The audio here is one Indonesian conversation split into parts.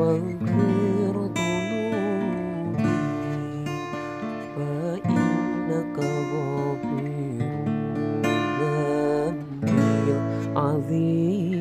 واغفر ذنوبي فإنك غفور ذنبي العظيم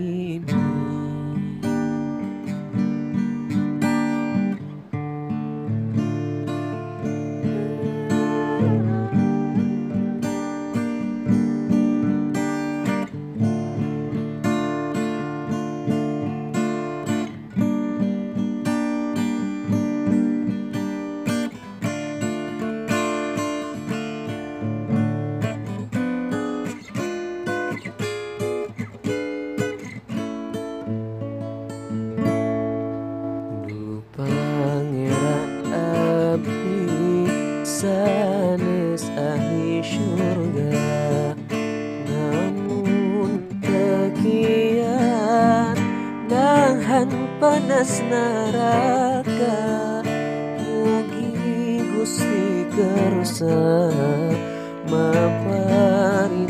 panas neraka Mugi Gusti kersa maparinan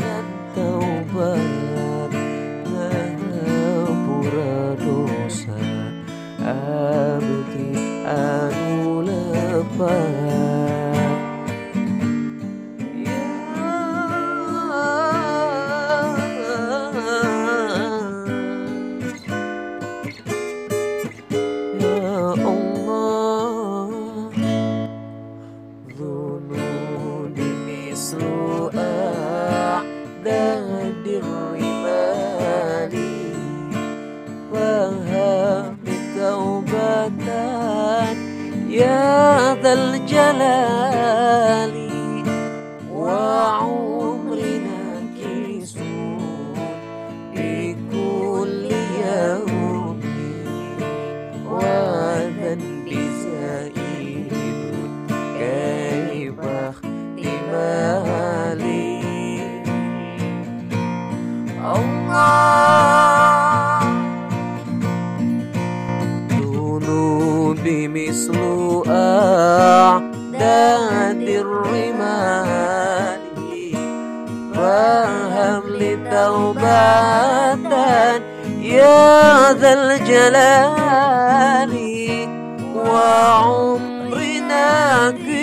مثل أعداد الرمال فهب توبة يا ذا الجلال وعمرنا كيس لكل يوم وذنب مثل أعداد الرمال. فهب لي توبة يا ذا الجلال. وعمرنا كس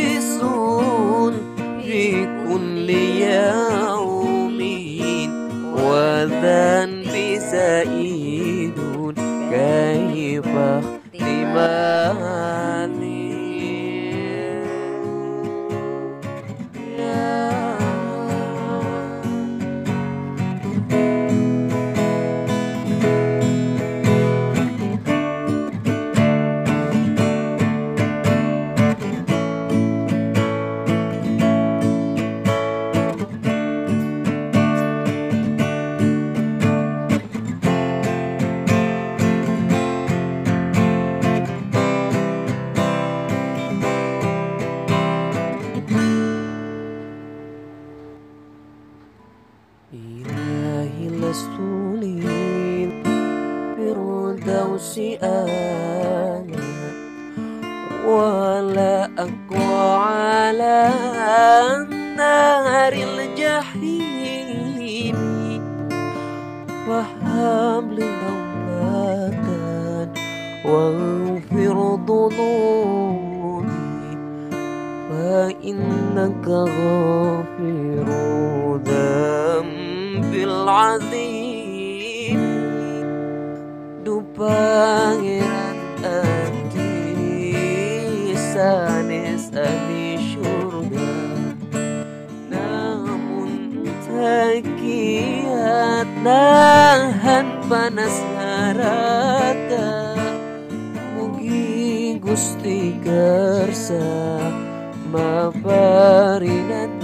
للفردوس أنا ولا أقوى على نار الجحيم. فهب لي توبة واغفر ذنوبي. فإنك غافر ذنب العظيم. Pangeran anti sanes ahli syurga. Namun tak kiat nahan panas neraka Mugi Gusti kersa maparinan